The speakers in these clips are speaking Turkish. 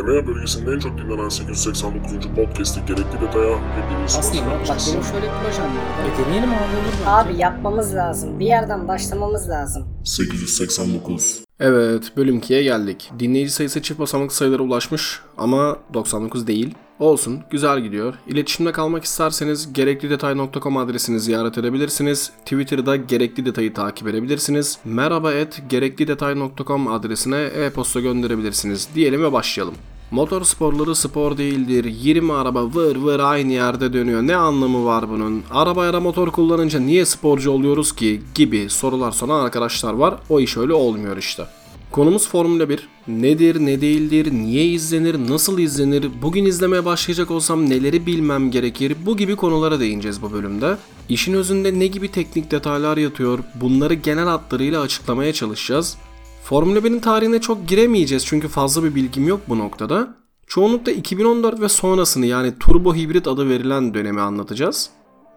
EMEA bölgesinde en çok dinlenen 889. podcast'i gerekli detaya hepiniz hoş Aslında bak benim şöyle bir projem var. E deneyelim abi olur mu? Abi yapmamız lazım. Bir yerden başlamamız lazım. 889. Evet, bölüm 2'ye geldik. Dinleyici sayısı çift basamaklı sayılara ulaşmış ama 99 değil. Olsun, güzel gidiyor. İletişimde kalmak isterseniz gereklidetay.com adresini ziyaret edebilirsiniz. Twitter'da gerekli detayı takip edebilirsiniz. Merhaba et gereklidetay.com adresine e-posta gönderebilirsiniz. Diyelim ve başlayalım. Motor sporları spor değildir. 20 araba vır vır aynı yerde dönüyor. Ne anlamı var bunun? Araba ya da motor kullanınca niye sporcu oluyoruz ki? Gibi sorular soran arkadaşlar var. O iş öyle olmuyor işte. Konumuz Formula 1. Nedir, ne değildir, niye izlenir, nasıl izlenir, bugün izlemeye başlayacak olsam neleri bilmem gerekir, bu gibi konulara değineceğiz bu bölümde. İşin özünde ne gibi teknik detaylar yatıyor, bunları genel hatlarıyla açıklamaya çalışacağız. Formula 1'in tarihine çok giremeyeceğiz çünkü fazla bir bilgim yok bu noktada. Çoğunlukla 2014 ve sonrasını yani turbo hibrit adı verilen dönemi anlatacağız.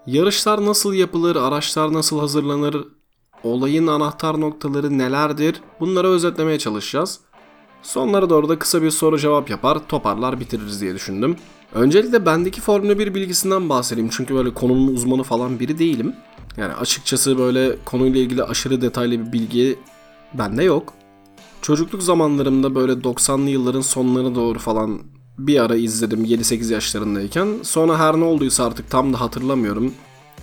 Yarışlar nasıl yapılır, araçlar nasıl hazırlanır, olayın anahtar noktaları nelerdir bunları özetlemeye çalışacağız. Sonlara doğru da kısa bir soru cevap yapar, toparlar bitiririz diye düşündüm. Öncelikle bendeki Formula 1 bilgisinden bahsedeyim çünkü böyle konunun uzmanı falan biri değilim. Yani açıkçası böyle konuyla ilgili aşırı detaylı bir bilgi bende yok. Çocukluk zamanlarımda böyle 90'lı yılların sonlarına doğru falan bir ara izledim 7-8 yaşlarındayken. Sonra her ne olduysa artık tam da hatırlamıyorum.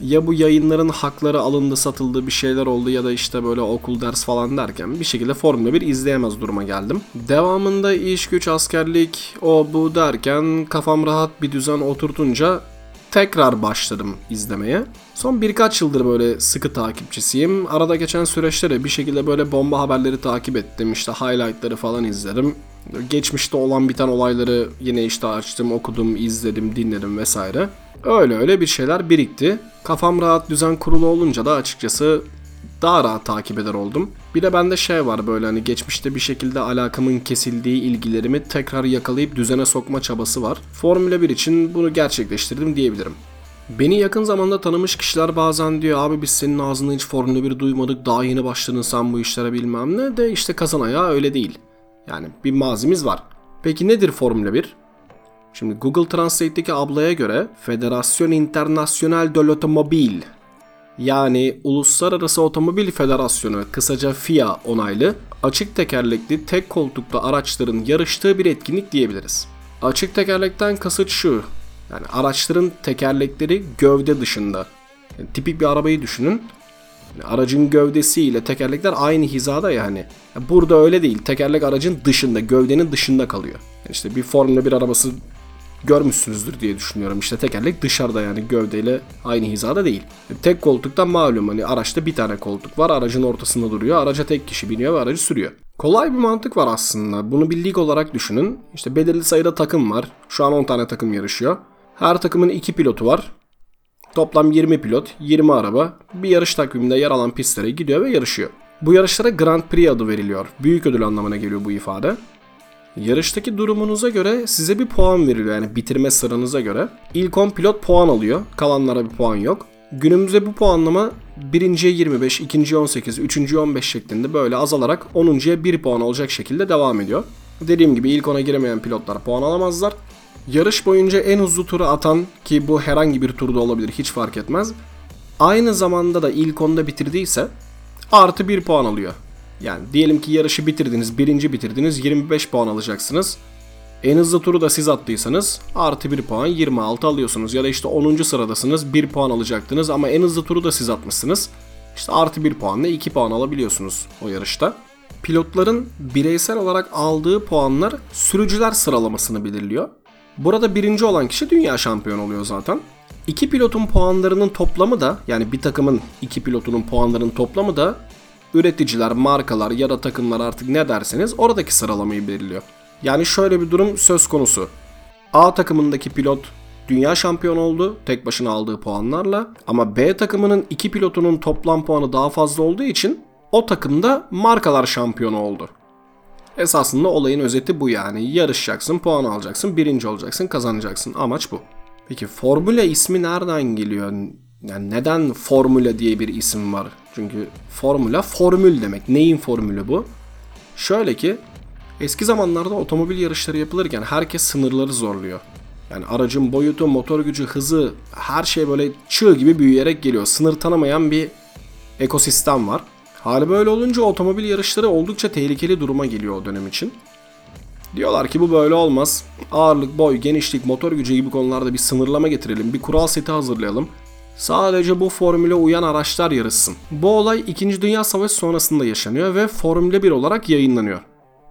Ya bu yayınların hakları alındı satıldı bir şeyler oldu ya da işte böyle okul ders falan derken bir şekilde Formula 1 izleyemez duruma geldim. Devamında iş güç askerlik o bu derken kafam rahat bir düzen oturtunca tekrar başladım izlemeye. Son birkaç yıldır böyle sıkı takipçisiyim. Arada geçen süreçte de bir şekilde böyle bomba haberleri takip ettim. İşte highlightları falan izledim. Geçmişte olan biten olayları yine işte açtım, okudum, izledim, dinledim vesaire. Öyle öyle bir şeyler birikti. Kafam rahat düzen kurulu olunca da açıkçası daha rahat takip eder oldum. Bir de bende şey var böyle hani geçmişte bir şekilde alakamın kesildiği ilgilerimi tekrar yakalayıp düzene sokma çabası var. Formula 1 için bunu gerçekleştirdim diyebilirim. Beni yakın zamanda tanımış kişiler bazen diyor abi biz senin ağzından hiç Formula 1 duymadık daha yeni başladın sen bu işlere bilmem ne de işte kazan ayağı öyle değil. Yani bir mazimiz var. Peki nedir Formula 1? Şimdi Google Translate'deki ablaya göre Federasyon International de l'Automobile yani Uluslararası Otomobil Federasyonu kısaca FIA onaylı açık tekerlekli tek koltuklu araçların yarıştığı bir etkinlik diyebiliriz. Açık tekerlekten kasıt şu. Yani araçların tekerlekleri gövde dışında. Yani tipik bir arabayı düşünün. Yani aracın gövdesiyle tekerlekler aynı hizada yani. Yani Burada öyle değil. Tekerlek aracın dışında, gövdenin dışında kalıyor. Yani işte bir Formula 1 arabası görmüşsünüzdür diye düşünüyorum. İşte tekerlek dışarıda yani gövdeyle aynı hizada değil. Tek koltuktan malum hani araçta bir tane koltuk var. Aracın ortasında duruyor. Araca tek kişi biniyor ve aracı sürüyor. Kolay bir mantık var aslında. Bunu bir lig olarak düşünün. İşte belirli sayıda takım var. Şu an 10 tane takım yarışıyor. Her takımın 2 pilotu var. Toplam 20 pilot, 20 araba bir yarış takviminde yer alan pistlere gidiyor ve yarışıyor. Bu yarışlara Grand Prix adı veriliyor. Büyük ödül anlamına geliyor bu ifade. Yarıştaki durumunuza göre size bir puan veriliyor yani bitirme sıranıza göre. İlk 10 pilot puan alıyor. Kalanlara bir puan yok. Günümüzde bu puanlama birinciye 25, ikinciye 18, üçüncüye 15 şeklinde böyle azalarak 10.ya 1 puan olacak şekilde devam ediyor. Dediğim gibi ilk 10'a giremeyen pilotlar puan alamazlar. Yarış boyunca en hızlı turu atan ki bu herhangi bir turda olabilir hiç fark etmez. Aynı zamanda da ilk 10'da bitirdiyse artı 1 puan alıyor. Yani diyelim ki yarışı bitirdiniz, birinci bitirdiniz 25 puan alacaksınız. En hızlı turu da siz attıysanız artı 1 puan 26 alıyorsunuz. Ya da işte 10. sıradasınız 1 puan alacaktınız ama en hızlı turu da siz atmışsınız. İşte artı 1 puanla 2 puan alabiliyorsunuz o yarışta. Pilotların bireysel olarak aldığı puanlar sürücüler sıralamasını belirliyor. Burada birinci olan kişi dünya şampiyonu oluyor zaten. İki pilotun puanlarının toplamı da yani bir takımın iki pilotunun puanlarının toplamı da üreticiler, markalar ya da takımlar artık ne derseniz oradaki sıralamayı belirliyor. Yani şöyle bir durum söz konusu. A takımındaki pilot dünya şampiyonu oldu tek başına aldığı puanlarla ama B takımının iki pilotunun toplam puanı daha fazla olduğu için o takımda markalar şampiyonu oldu. Esasında olayın özeti bu yani. Yarışacaksın, puan alacaksın, birinci olacaksın, kazanacaksın. Amaç bu. Peki Formula ismi nereden geliyor? Yani neden Formula diye bir isim var? Çünkü Formula formül demek. Neyin formülü bu? Şöyle ki Eski zamanlarda otomobil yarışları yapılırken herkes sınırları zorluyor. Yani aracın boyutu, motor gücü, hızı her şey böyle çığ gibi büyüyerek geliyor. Sınır tanımayan bir ekosistem var. Hali böyle olunca otomobil yarışları oldukça tehlikeli duruma geliyor o dönem için. Diyorlar ki bu böyle olmaz. Ağırlık, boy, genişlik, motor gücü gibi konularda bir sınırlama getirelim, bir kural seti hazırlayalım. Sadece bu formüle uyan araçlar yarışsın. Bu olay 2. Dünya Savaşı sonrasında yaşanıyor ve Formüle 1 olarak yayınlanıyor.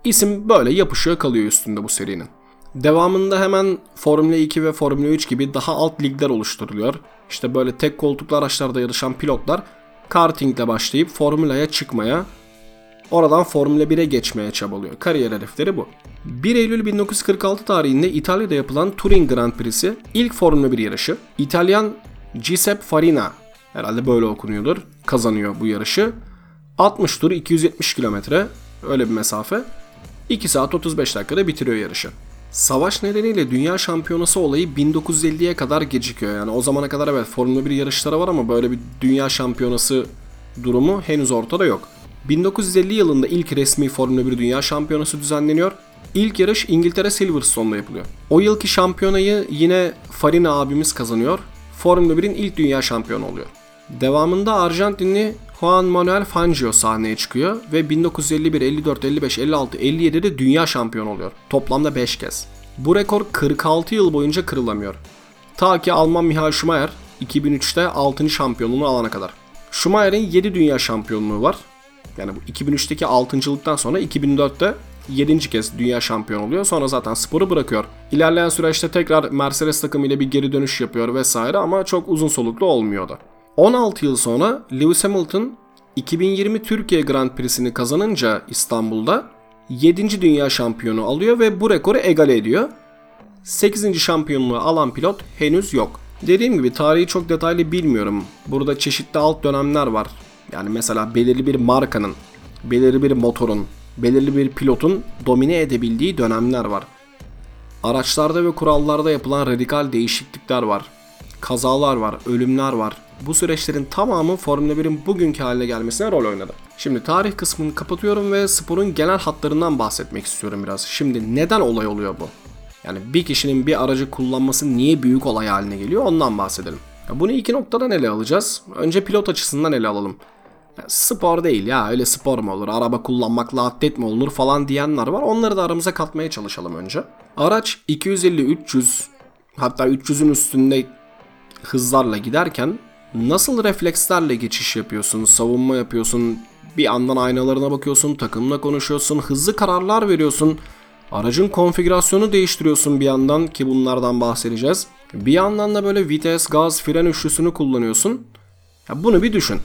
İsim böyle yapışıyor kalıyor üstünde bu serinin. Devamında hemen Formula 2 ve Formula 3 gibi daha alt ligler oluşturuluyor. İşte böyle tek koltuklu araçlarda yarışan pilotlar kartingle başlayıp Formula'ya çıkmaya, oradan Formula 1'e geçmeye çabalıyor. Kariyer hedefleri bu. 1 Eylül 1946 tarihinde İtalya'da yapılan Turing Grand Prix'si ilk Formula 1 yarışı. İtalyan Giuseppe Farina, herhalde böyle okunuyordur, kazanıyor bu yarışı. 60 tur 270 kilometre öyle bir mesafe. 2 saat 35 dakikada bitiriyor yarışı. Savaş nedeniyle dünya şampiyonası olayı 1950'ye kadar gecikiyor. Yani o zamana kadar evet Formula 1 yarışları var ama böyle bir dünya şampiyonası durumu henüz ortada yok. 1950 yılında ilk resmi Formula 1 Dünya Şampiyonası düzenleniyor. İlk yarış İngiltere Silverstone'da yapılıyor. O yılki şampiyonayı yine Farina abimiz kazanıyor. Formula 1'in ilk dünya şampiyonu oluyor. Devamında Arjantinli Juan Manuel Fangio sahneye çıkıyor ve 1951, 54, 55, 56, 57'de dünya şampiyonu oluyor. Toplamda 5 kez. Bu rekor 46 yıl boyunca kırılamıyor. Ta ki Alman Michael Schumacher 2003'te 6. şampiyonluğunu alana kadar. Schumacher'in 7 dünya şampiyonluğu var. Yani bu 2003'teki 6.lıktan sonra 2004'te 7. kez dünya şampiyonu oluyor. Sonra zaten sporu bırakıyor. İlerleyen süreçte tekrar Mercedes takımıyla bir geri dönüş yapıyor vesaire ama çok uzun soluklu olmuyordu. 16 yıl sonra Lewis Hamilton 2020 Türkiye Grand Prix'sini kazanınca İstanbul'da 7. dünya şampiyonu alıyor ve bu rekoru egale ediyor. 8. şampiyonluğu alan pilot henüz yok. Dediğim gibi tarihi çok detaylı bilmiyorum. Burada çeşitli alt dönemler var. Yani mesela belirli bir markanın, belirli bir motorun, belirli bir pilotun domine edebildiği dönemler var. Araçlarda ve kurallarda yapılan radikal değişiklikler var. Kazalar var, ölümler var. Bu süreçlerin tamamı Formula 1'in bugünkü haline gelmesine rol oynadı. Şimdi tarih kısmını kapatıyorum ve sporun genel hatlarından bahsetmek istiyorum biraz. Şimdi neden olay oluyor bu? Yani bir kişinin bir aracı kullanması niye büyük olay haline geliyor ondan bahsedelim. Bunu iki noktadan ele alacağız. Önce pilot açısından ele alalım. Spor değil ya öyle spor mu olur araba kullanmakla atlet mi olunur falan diyenler var. Onları da aramıza katmaya çalışalım önce. Araç 250-300 hatta 300'ün üstünde hızlarla giderken nasıl reflekslerle geçiş yapıyorsun, savunma yapıyorsun, bir yandan aynalarına bakıyorsun, takımla konuşuyorsun, hızlı kararlar veriyorsun. Aracın konfigürasyonu değiştiriyorsun bir yandan ki bunlardan bahsedeceğiz. Bir yandan da böyle vites, gaz, fren üçlüsünü kullanıyorsun. Ya bunu bir düşün.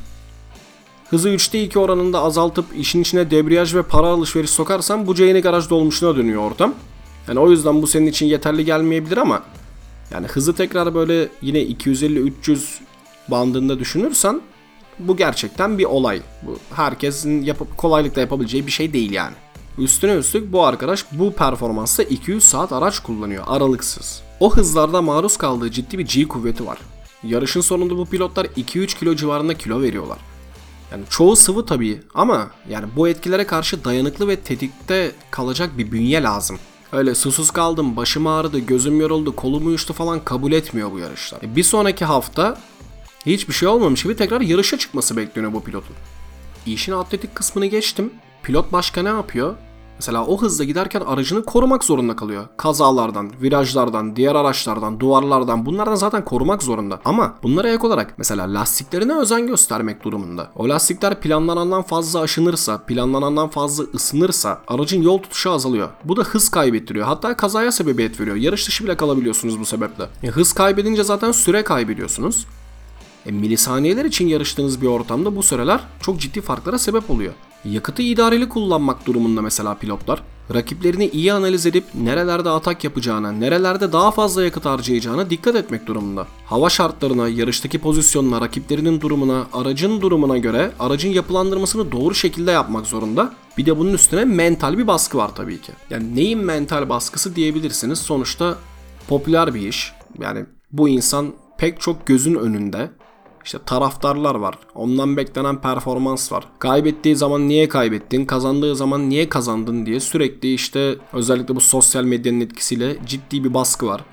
Hızı 3'te 2 oranında azaltıp işin içine debriyaj ve para alışveriş sokarsan bu Ceyne garaj dolmuşuna dönüyor ortam. Yani o yüzden bu senin için yeterli gelmeyebilir ama yani hızı tekrar böyle yine 250-300 bandında düşünürsen bu gerçekten bir olay. Bu herkesin yapıp kolaylıkla yapabileceği bir şey değil yani. Üstüne üstlük bu arkadaş bu performansta 200 saat araç kullanıyor aralıksız. O hızlarda maruz kaldığı ciddi bir G kuvveti var. Yarışın sonunda bu pilotlar 2-3 kilo civarında kilo veriyorlar. Yani çoğu sıvı tabii ama yani bu etkilere karşı dayanıklı ve tetikte kalacak bir bünye lazım. Öyle susuz kaldım, başım ağrıdı, gözüm yoruldu, kolum uyuştu falan kabul etmiyor bu yarışlar. E, Bir sonraki hafta hiçbir şey olmamış gibi tekrar yarışa çıkması bekleniyor bu pilotun. İşin atletik kısmını geçtim. Pilot başka ne yapıyor? Mesela o hızla giderken aracını korumak zorunda kalıyor. Kazalardan, virajlardan, diğer araçlardan, duvarlardan bunlardan zaten korumak zorunda. Ama bunlara ek olarak mesela lastiklerine özen göstermek durumunda. O lastikler planlanandan fazla aşınırsa, planlanandan fazla ısınırsa aracın yol tutuşu azalıyor. Bu da hız kaybettiriyor. Hatta kazaya sebebiyet veriyor. Yarış dışı bile kalabiliyorsunuz bu sebeple. E, hız kaybedince zaten süre kaybediyorsunuz. E, milisaniyeler için yarıştığınız bir ortamda bu süreler çok ciddi farklara sebep oluyor. Yakıtı idareli kullanmak durumunda mesela pilotlar, rakiplerini iyi analiz edip nerelerde atak yapacağına, nerelerde daha fazla yakıt harcayacağına dikkat etmek durumunda. Hava şartlarına, yarıştaki pozisyonuna, rakiplerinin durumuna, aracın durumuna göre aracın yapılandırmasını doğru şekilde yapmak zorunda. Bir de bunun üstüne mental bir baskı var tabii ki. Yani neyin mental baskısı diyebilirsiniz. Sonuçta popüler bir iş. Yani bu insan pek çok gözün önünde İşte taraftarlar var. Ondan beklenen performans var. Kaybettiği zaman niye kaybettin, kazandığı zaman niye kazandın diye sürekli işte özellikle bu sosyal medyanın etkisiyle ciddi bir baskı var.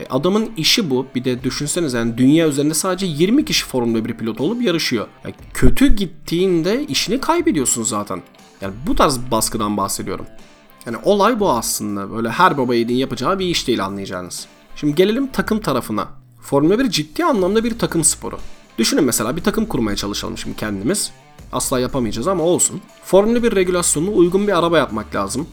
E, adamın işi bu. Bir de düşünseniz yani dünya üzerinde sadece 20 kişi Formula 1 pilot olup yarışıyor. Ya kötü gittiğinde işini kaybediyorsun zaten. Yani bu tarz baskıdan bahsediyorum. Yani olay bu aslında. Böyle her baba yiğidin yapacağı bir iş değil anlayacağınız. Şimdi gelelim takım tarafına. Formula 1 ciddi anlamda bir takım sporu. Düşünün mesela bir takım kurmaya çalışalım şimdi kendimiz. Asla yapamayacağız ama olsun. Formula 1 regülasyonuna uygun bir araba yapmak lazım.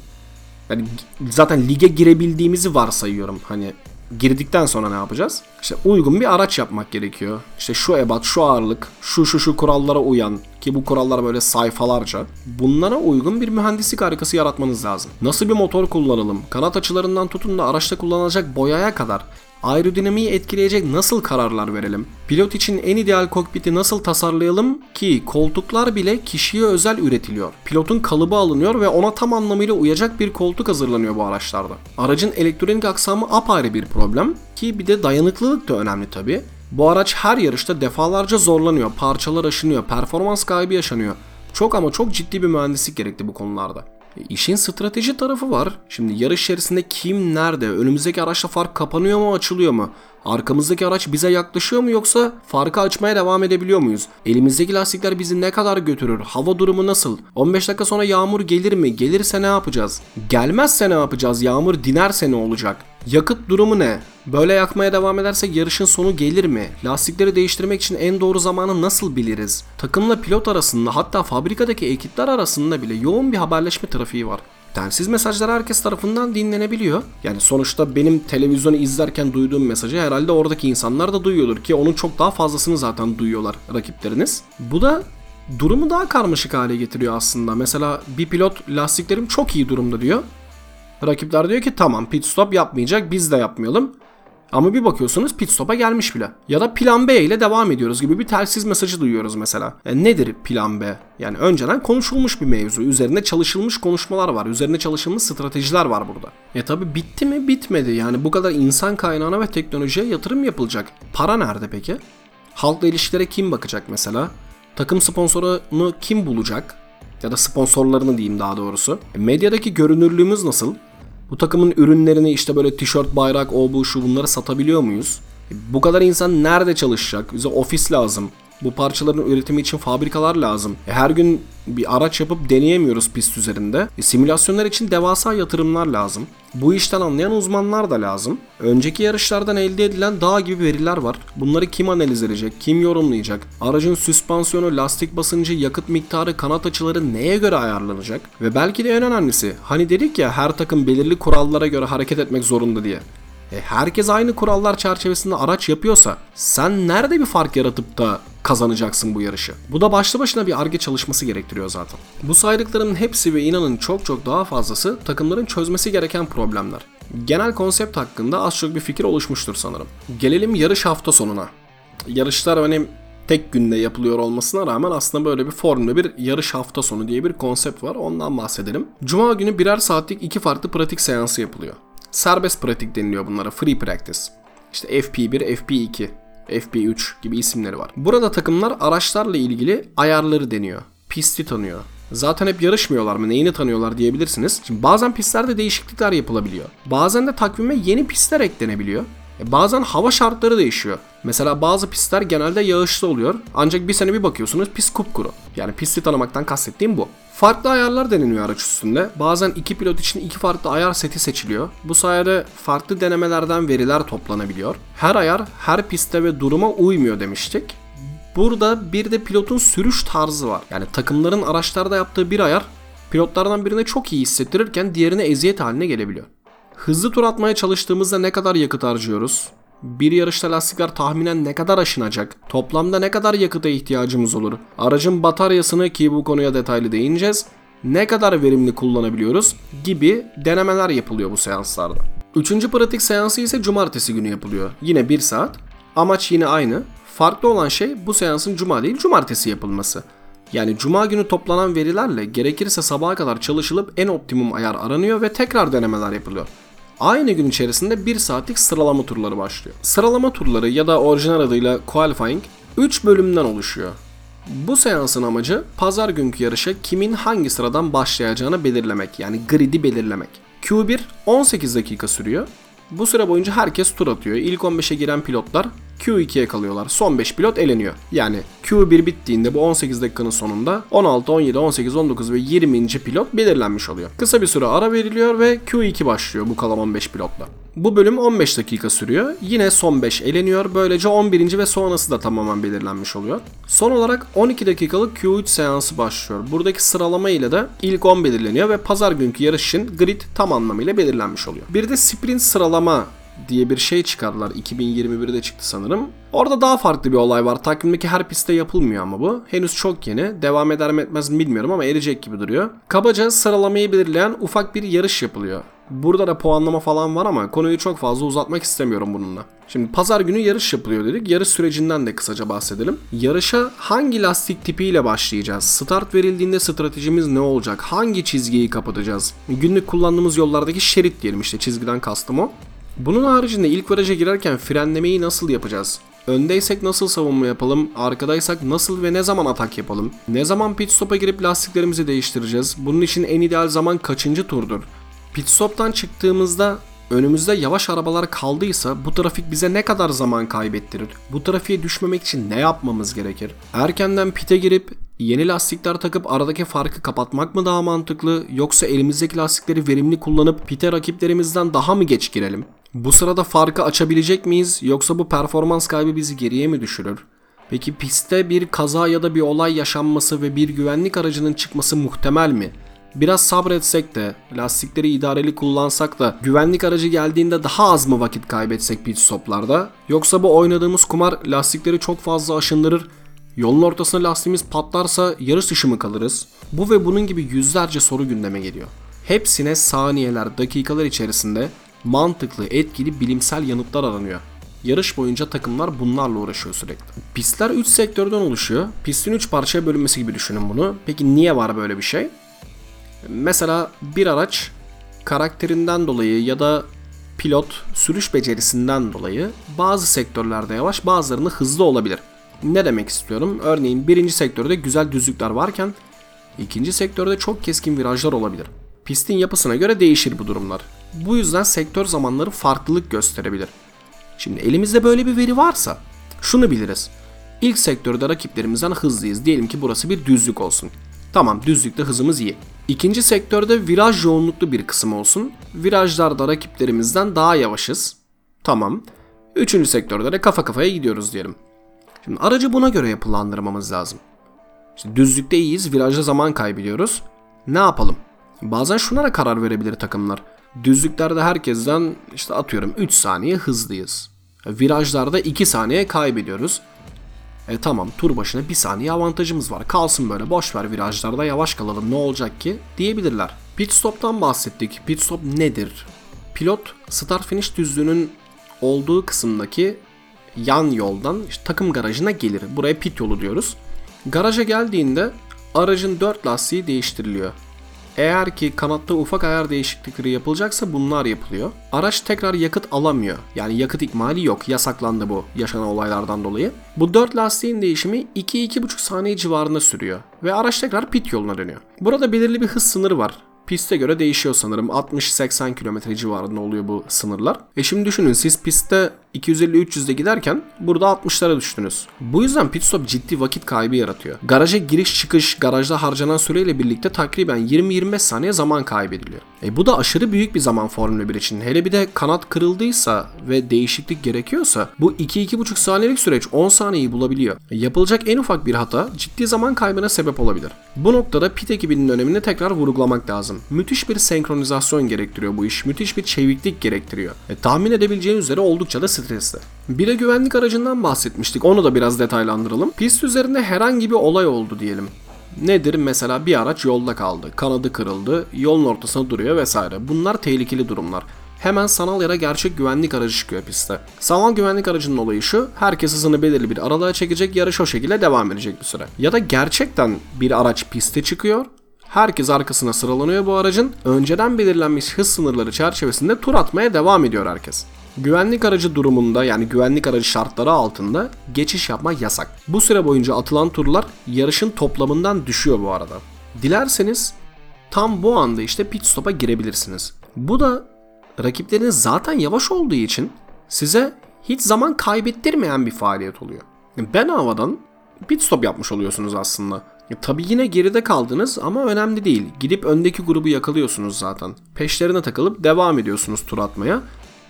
Yani zaten lige girebildiğimizi varsayıyorum. Hani girdikten sonra ne yapacağız? İşte uygun bir araç yapmak gerekiyor. İşte şu ebat, şu ağırlık, şu şu şu kurallara uyan ki bu kurallar böyle sayfalarca. Bunlara uygun bir mühendislik harikası yaratmanız lazım. Nasıl bir motor kullanalım? Kanat açılarından tutun da araçta kullanılacak boyaya kadar aerodinamiği etkileyecek nasıl kararlar verelim? Pilot için en ideal kokpiti nasıl tasarlayalım ki koltuklar bile kişiye özel üretiliyor. Pilotun kalıbı alınıyor ve ona tam anlamıyla uyacak bir koltuk hazırlanıyor bu araçlarda. Aracın elektronik aksamı apayrı bir problem ki bir de dayanıklılık da önemli tabi. Bu araç her yarışta defalarca zorlanıyor, parçalar aşınıyor, performans kaybı yaşanıyor. Çok ama çok ciddi bir mühendislik gerekti bu konularda. İşin strateji tarafı var. Şimdi yarış içerisinde kim nerede? Önümüzdeki araçla fark kapanıyor mu açılıyor mu? Arkamızdaki araç bize yaklaşıyor mu yoksa farkı açmaya devam edebiliyor muyuz? Elimizdeki lastikler bizi ne kadar götürür? Hava durumu nasıl? 15 dakika sonra yağmur gelir mi? Gelirse ne yapacağız? Gelmezse ne yapacağız? Yağmur dinerse ne olacak? Yakıt durumu ne? Böyle yakmaya devam edersek yarışın sonu gelir mi? Lastikleri değiştirmek için en doğru zamanı nasıl biliriz? Takımla pilot arasında hatta fabrikadaki ekipler arasında bile yoğun bir haberleşme trafiği var. Telsiz mesajlar herkes tarafından dinlenebiliyor. Yani sonuçta benim televizyonu izlerken duyduğum mesajı herhalde oradaki insanlar da duyuyordur ki onun çok daha fazlasını zaten duyuyorlar rakipleriniz. Bu da durumu daha karmaşık hale getiriyor aslında. Mesela bir pilot lastiklerim çok iyi durumda diyor. Rakipler diyor ki tamam pit stop yapmayacak biz de yapmayalım. Ama bir bakıyorsunuz pit stop'a gelmiş bile. Ya da plan B ile devam ediyoruz gibi bir telsiz mesajı duyuyoruz mesela. E nedir plan B? Yani önceden konuşulmuş bir mevzu. Üzerine çalışılmış konuşmalar var. Üzerine çalışılmış stratejiler var burada. E tabi bitti mi? Bitmedi. Yani bu kadar insan kaynağına ve teknolojiye yatırım yapılacak. Para nerede peki? Halkla ilişkilere kim bakacak mesela? Takım sponsorunu kim bulacak? Ya da sponsorlarını diyeyim daha doğrusu. E, medyadaki görünürlüğümüz nasıl? Bu takımın ürünlerini işte böyle tişört, bayrak, o bu şu bunları satabiliyor muyuz? E, Bu kadar insan nerede çalışacak? Bize ofis lazım. Bu parçaların üretimi için fabrikalar lazım. E, Her gün bir araç yapıp deneyemiyoruz pist üzerinde. E, Simülasyonlar için devasa yatırımlar lazım. Bu işten anlayan uzmanlar da lazım. Önceki yarışlardan elde edilen dağ gibi veriler var. Bunları kim analiz edecek, kim yorumlayacak? Aracın süspansiyonu, lastik basıncı, yakıt miktarı, kanat açıları neye göre ayarlanacak? Ve belki de en önemlisi, hani dedik ya her takım belirli kurallara göre hareket etmek zorunda diye. E, herkes aynı kurallar çerçevesinde araç yapıyorsa sen nerede bir fark yaratıp da kazanacaksın bu yarışı? Bu da başlı başına bir arge çalışması gerektiriyor zaten. Bu saydıklarımın hepsi ve inanın çok çok daha fazlası takımların çözmesi gereken problemler. Genel konsept hakkında az çok bir fikir oluşmuştur sanırım. Gelelim yarış hafta sonuna. Yarışlar hani tek günde yapılıyor olmasına rağmen aslında böyle bir Formula bir yarış hafta sonu diye bir konsept var. Ondan bahsedelim. Cuma günü birer saatlik iki farklı pratik seansı yapılıyor. Serbest pratik deniliyor bunlara. Free practice. İşte FP1, FP2, FP3 gibi isimleri var. Burada takımlar araçlarla ilgili ayarları deniyor. Pisti tanıyor. Zaten hep yarışmıyorlar mı neyini tanıyorlar diyebilirsiniz. Şimdi bazen pistlerde değişiklikler yapılabiliyor. Bazen de takvime yeni pistler eklenebiliyor. E bazen hava şartları değişiyor. Mesela bazı pistler genelde yağışlı oluyor. Ancak bir sene bir bakıyorsunuz pist kupkuru. Yani pisti tanımaktan kastettiğim bu. Farklı ayarlar deneniyor araç üstünde. Bazen iki pilot için iki farklı ayar seti seçiliyor. Bu sayede farklı denemelerden veriler toplanabiliyor. Her ayar her pistte ve duruma uymuyor demiştik. Burada bir de pilotun sürüş tarzı var. Yani takımların araçlarda yaptığı bir ayar pilotlardan birine çok iyi hissettirirken diğerine eziyet haline gelebiliyor. Hızlı tur atmaya çalıştığımızda ne kadar yakıt harcıyoruz? Bir yarışta lastikler tahminen ne kadar aşınacak? Toplamda ne kadar yakıta ihtiyacımız olur? Aracın bataryasını ki bu konuya detaylı değineceğiz. Ne kadar verimli kullanabiliyoruz? Gibi denemeler yapılıyor bu seanslarda. Üçüncü pratik seansı ise cumartesi günü yapılıyor. Yine bir saat. Amaç yine aynı. Farklı olan şey bu seansın cuma değil cumartesi yapılması. Yani cuma günü toplanan verilerle gerekirse sabaha kadar çalışılıp en optimum ayar aranıyor ve tekrar denemeler yapılıyor. Aynı gün içerisinde 1 saatlik sıralama turları başlıyor. Sıralama turları ya da orijinal adıyla qualifying 3 bölümden oluşuyor. Bu seansın amacı pazar günkü yarışa kimin hangi sıradan başlayacağını belirlemek yani grid'i belirlemek. Q1 18 dakika sürüyor. Bu süre boyunca herkes tur atıyor. İlk 15'e giren pilotlar Q2'ye kalıyorlar. Son 5 pilot eleniyor. Yani Q1 bittiğinde bu 18 dakikanın sonunda 16, 17, 18, 19 ve 20. pilot belirlenmiş oluyor. Kısa bir süre ara veriliyor ve Q2 başlıyor bu kalan 15 pilotla. Bu bölüm 15 dakika sürüyor. Yine son 5 eleniyor. Böylece 11. ve sonrası da tamamen belirlenmiş oluyor. Son olarak 12 dakikalık Q3 seansı başlıyor. Buradaki sıralama ile de ilk 10 belirleniyor ve pazar günkü yarış için grid tam anlamıyla belirlenmiş oluyor. Bir de sprint sıralama diye bir şey çıkardılar. 2021'de çıktı sanırım. Orada daha farklı bir olay var. Takvimdeki her pistte yapılmıyor ama bu. Henüz çok yeni. Devam eder mi etmez mi bilmiyorum ama erecek gibi duruyor. Kabaca sıralamayı belirleyen ufak bir yarış yapılıyor. Burada da puanlama falan var ama konuyu çok fazla uzatmak istemiyorum bununla. Şimdi pazar günü yarış yapılıyor dedik. Yarış sürecinden de kısaca bahsedelim. Yarışa hangi lastik tipiyle başlayacağız? Start verildiğinde stratejimiz ne olacak? Hangi çizgiyi kapatacağız? Günlük kullandığımız yollardaki şerit diyelim işte çizgiden kastım o. Bunun haricinde ilk viraja girerken frenlemeyi nasıl yapacağız? Öndeysek nasıl savunma yapalım? Arkadaysak nasıl ve ne zaman atak yapalım? Ne zaman pit stop'a girip lastiklerimizi değiştireceğiz? Bunun için en ideal zaman kaçıncı turdur? Pit stop'tan çıktığımızda önümüzde yavaş arabalar kaldıysa bu trafik bize ne kadar zaman kaybettirir? Bu trafiğe düşmemek için ne yapmamız gerekir? Erkenden pite girip yeni lastikler takıp aradaki farkı kapatmak mı daha mantıklı yoksa elimizdeki lastikleri verimli kullanıp pite rakiplerimizden daha mı geç girelim? Bu sırada farkı açabilecek miyiz yoksa bu performans kaybı bizi geriye mi düşürür? Peki pistte bir kaza ya da bir olay yaşanması ve bir güvenlik aracının çıkması muhtemel mi? Biraz sabretsek de, lastikleri idareli kullansak da güvenlik aracı geldiğinde daha az mı vakit kaybetsek pit stoplarda? Yoksa bu oynadığımız kumar lastikleri çok fazla aşındırır, yolun ortasına lastiğimiz patlarsa yarış dışı mı kalırız? Bu ve bunun gibi yüzlerce soru gündeme geliyor. Hepsine saniyeler, dakikalar içerisinde mantıklı, etkili bilimsel yanıtlar aranıyor. Yarış boyunca takımlar bunlarla uğraşıyor sürekli. Pistler 3 sektörden oluşuyor. Pistin 3 parçaya bölünmesi gibi düşünün bunu. Peki niye var böyle bir şey? Mesela bir araç karakterinden dolayı ya da pilot sürüş becerisinden dolayı bazı sektörlerde yavaş bazılarında hızlı olabilir. Ne demek istiyorum? Örneğin birinci sektörde güzel düzlükler varken ikinci sektörde çok keskin virajlar olabilir. Pistin yapısına göre değişir bu durumlar. Bu yüzden sektör zamanları farklılık gösterebilir. Şimdi elimizde böyle bir veri varsa şunu biliriz. İlk sektörde rakiplerimizden hızlıyız. Diyelim ki burası bir düzlük olsun. Tamam düzlükte hızımız iyi. İkinci sektörde viraj yoğunluklu bir kısım olsun. Virajlarda rakiplerimizden daha yavaşız. Tamam. Üçüncü sektörde de kafa kafaya gidiyoruz diyelim. Şimdi aracı buna göre yapılandırmamız lazım. İşte düzlükte iyiyiz, virajda zaman kaybediyoruz. Ne yapalım? Bazen şuna da karar verebilir takımlar. Düzlüklerde herkesten işte atıyorum 3 saniye hızlıyız. Virajlarda 2 saniye kaybediyoruz. E tamam tur başına 1 saniye avantajımız var. Kalsın böyle boş ver virajlarda yavaş kalalım ne olacak ki diyebilirler. Pit stop'tan bahsettik. Pit stop nedir? Pilot start finish düzlüğünün olduğu kısımdaki yan yoldan işte takım garajına gelir. Buraya pit yolu diyoruz. Garaja geldiğinde aracın 4 lastiği değiştiriliyor. Eğer ki kanatta ufak ayar değişiklikleri yapılacaksa bunlar yapılıyor. Araç tekrar yakıt alamıyor. Yani yakıt ikmali yok. Yasaklandı bu yaşanan olaylardan dolayı. Bu 4 lastiğin değişimi 2-2,5 saniye civarında sürüyor. Ve araç tekrar pit yoluna dönüyor. Burada belirli bir hız sınırı var. Piste göre değişiyor sanırım. 60-80 km civarında oluyor bu sınırlar. E şimdi düşünün siz pistte 250-300'de giderken burada 60'lara düştünüz. Bu yüzden pit stop ciddi vakit kaybı yaratıyor. Garaja giriş çıkış garajda harcanan süreyle birlikte takriben 20-25 saniye zaman kaybediliyor. E bu da aşırı büyük bir zaman Formula 1 için. Hele bir de kanat kırıldıysa ve değişiklik gerekiyorsa bu 2-2,5 saniyelik süreç 10 saniyeyi bulabiliyor. E yapılacak en ufak bir hata ciddi zaman kaybına sebep olabilir. Bu noktada pit ekibinin önemini tekrar vurgulamak lazım. Müthiş bir senkronizasyon gerektiriyor bu iş. Müthiş bir çeviklik gerektiriyor. E, tahmin edebileceğiniz üzere oldukça da stresli. Bir de güvenlik aracından bahsetmiştik. Onu da biraz detaylandıralım. Pist üzerinde herhangi bir olay oldu diyelim. Nedir? Mesela bir araç yolda kaldı, kanadı kırıldı, yolun ortasına duruyor vesaire. Bunlar tehlikeli durumlar. Hemen sanal da gerçek güvenlik aracı çıkıyor pistte. Sanal güvenlik aracının olayı şu, herkes hızını belirli bir aralığa çekecek, yarış o şekilde devam edecek bir süre. Ya da gerçekten bir araç piste çıkıyor, Herkes arkasına sıralanıyor bu aracın. Önceden belirlenmiş hız sınırları çerçevesinde tur atmaya devam ediyor herkes. Güvenlik aracı durumunda yani güvenlik aracı şartları altında geçiş yapmak yasak. Bu süre boyunca atılan turlar yarışın toplamından düşüyor bu arada. Dilerseniz tam bu anda işte pit stop'a girebilirsiniz. Bu da rakipleriniz zaten yavaş olduğu için size hiç zaman kaybettirmeyen bir faaliyet oluyor. Ben havadan pit stop yapmış oluyorsunuz aslında. E, tabii yine geride kaldınız ama önemli değil. Gidip öndeki grubu yakalıyorsunuz zaten. Peşlerine takılıp devam ediyorsunuz tur atmaya.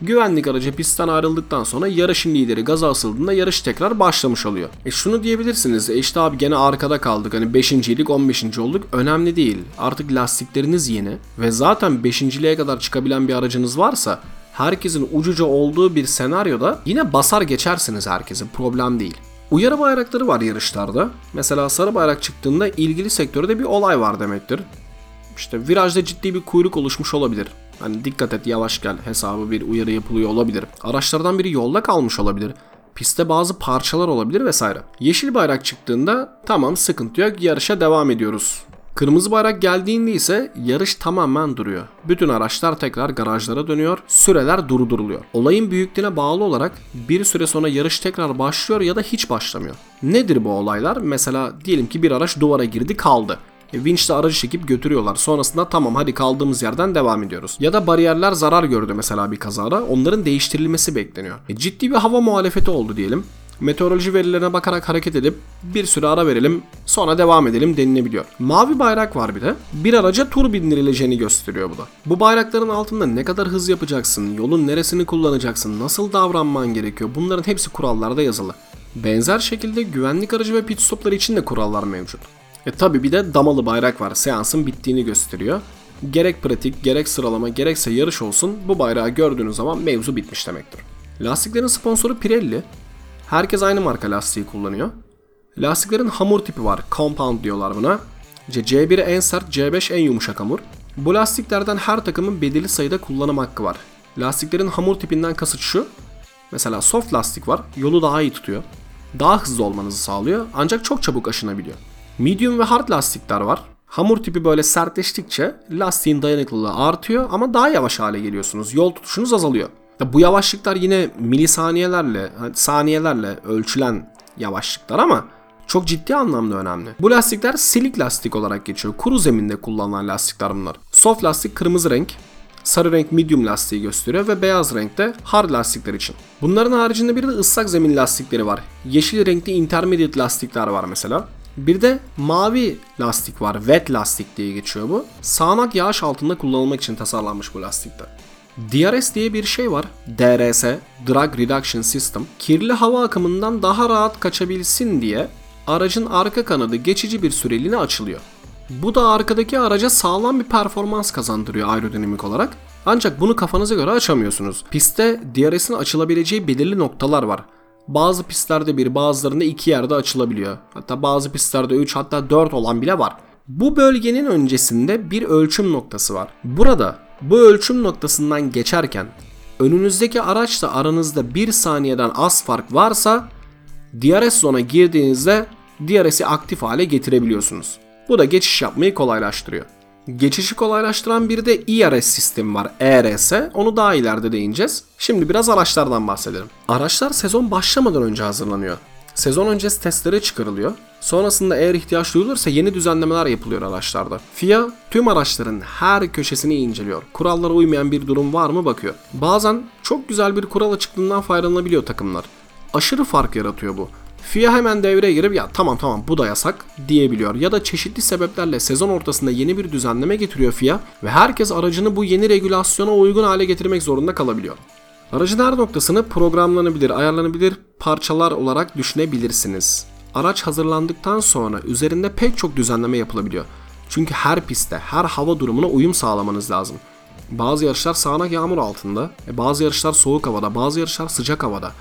Güvenlik aracı pistten ayrıldıktan sonra yarışın lideri gaza asıldığında yarış tekrar başlamış oluyor. E şunu diyebilirsiniz. E işte abi gene arkada kaldık. Hani 5. ilik 15. olduk. Önemli değil. Artık lastikleriniz yeni ve zaten 5.liğe kadar çıkabilen bir aracınız varsa herkesin ucuca olduğu bir senaryoda yine basar geçersiniz herkesin. Problem değil. Uyarı bayrakları var yarışlarda. Mesela sarı bayrak çıktığında ilgili sektörde bir olay var demektir. İşte virajda ciddi bir kuyruk oluşmuş olabilir. Hani dikkat et yavaş gel hesabı bir uyarı yapılıyor olabilir. Araçlardan biri yolda kalmış olabilir. Pistte bazı parçalar olabilir vesaire. Yeşil bayrak çıktığında tamam sıkıntı yok yarışa devam ediyoruz. Kırmızı bayrak geldiğinde ise yarış tamamen duruyor. Bütün araçlar tekrar garajlara dönüyor, süreler durduruluyor. Olayın büyüklüğüne bağlı olarak bir süre sonra yarış tekrar başlıyor ya da hiç başlamıyor. Nedir bu olaylar? Mesela diyelim ki bir araç duvara girdi kaldı. E, Vinçle aracı çekip götürüyorlar. Sonrasında tamam hadi kaldığımız yerden devam ediyoruz. Ya da bariyerler zarar gördü mesela bir kazada. Onların değiştirilmesi bekleniyor. E, ciddi bir hava muhalefeti oldu diyelim. Meteoroloji verilerine bakarak hareket edip bir süre ara verelim sonra devam edelim denilebiliyor. Mavi bayrak var bir de. Bir araca tur bindirileceğini gösteriyor bu da. Bu bayrakların altında ne kadar hız yapacaksın, yolun neresini kullanacaksın, nasıl davranman gerekiyor bunların hepsi kurallarda yazılı. Benzer şekilde güvenlik aracı ve pit stopları için de kurallar mevcut. E tabi bir de damalı bayrak var. Seansın bittiğini gösteriyor. Gerek pratik, gerek sıralama, gerekse yarış olsun bu bayrağı gördüğünüz zaman mevzu bitmiş demektir. Lastiklerin sponsoru Pirelli. Herkes aynı marka lastiği kullanıyor. Lastiklerin hamur tipi var. Compound diyorlar buna. İşte C1 en sert, C5 en yumuşak hamur. Bu lastiklerden her takımın belirli sayıda kullanım hakkı var. Lastiklerin hamur tipinden kasıt şu. Mesela soft lastik var. Yolu daha iyi tutuyor. Daha hızlı olmanızı sağlıyor ancak çok çabuk aşınabiliyor. Medium ve hard lastikler var. Hamur tipi böyle sertleştikçe lastiğin dayanıklılığı artıyor ama daha yavaş hale geliyorsunuz. Yol tutuşunuz azalıyor. Bu yavaşlıklar yine milisaniyelerle, hani saniyelerle ölçülen yavaşlıklar ama çok ciddi anlamda önemli. Bu lastikler silik lastik olarak geçiyor. Kuru zeminde kullanılan lastikler bunlar. Soft lastik kırmızı renk, sarı renk medium lastiği gösteriyor ve beyaz renkte hard lastikler için. Bunların haricinde bir de ıslak zemin lastikleri var. Yeşil renkli intermediate lastikler var mesela. Bir de mavi lastik var. Wet lastik diye geçiyor bu. Sağanak yağış altında kullanılmak için tasarlanmış bu lastikler. DRS diye bir şey var. DRS, Drag Reduction System. Kirli hava akımından daha rahat kaçabilsin diye aracın arka kanadı geçici bir süreliğine açılıyor. Bu da arkadaki araca sağlam bir performans kazandırıyor aerodinamik olarak. Ancak bunu kafanıza göre açamıyorsunuz. Pistte DRS'in açılabileceği belirli noktalar var. Bazı pistlerde bir bazılarında iki yerde açılabiliyor. Hatta bazı pistlerde 3 hatta 4 olan bile var. Bu bölgenin öncesinde bir ölçüm noktası var. Burada bu ölçüm noktasından geçerken önünüzdeki araçla aranızda 1 saniyeden az fark varsa DRS zona girdiğinizde DRS'i aktif hale getirebiliyorsunuz. Bu da geçiş yapmayı kolaylaştırıyor. Geçişi kolaylaştıran bir de ERS sistemi var. ERS. Onu daha ileride değineceğiz. Şimdi biraz araçlardan bahsedelim. Araçlar sezon başlamadan önce hazırlanıyor. Sezon öncesi testlere çıkarılıyor. Sonrasında eğer ihtiyaç duyulursa yeni düzenlemeler yapılıyor araçlarda. FIA tüm araçların her köşesini inceliyor. Kurallara uymayan bir durum var mı bakıyor. Bazen çok güzel bir kural açıklığından faydalanabiliyor takımlar. Aşırı fark yaratıyor bu. FIA hemen devreye girip ya tamam tamam bu da yasak diyebiliyor. Ya da çeşitli sebeplerle sezon ortasında yeni bir düzenleme getiriyor FIA ve herkes aracını bu yeni regülasyona uygun hale getirmek zorunda kalabiliyor. Aracın her noktasını programlanabilir, ayarlanabilir parçalar olarak düşünebilirsiniz. Araç hazırlandıktan sonra üzerinde pek çok düzenleme yapılabiliyor. Çünkü her pistte, her hava durumuna uyum sağlamanız lazım. Bazı yarışlar sağanak yağmur altında, e bazı yarışlar soğuk havada, bazı yarışlar sıcak havada.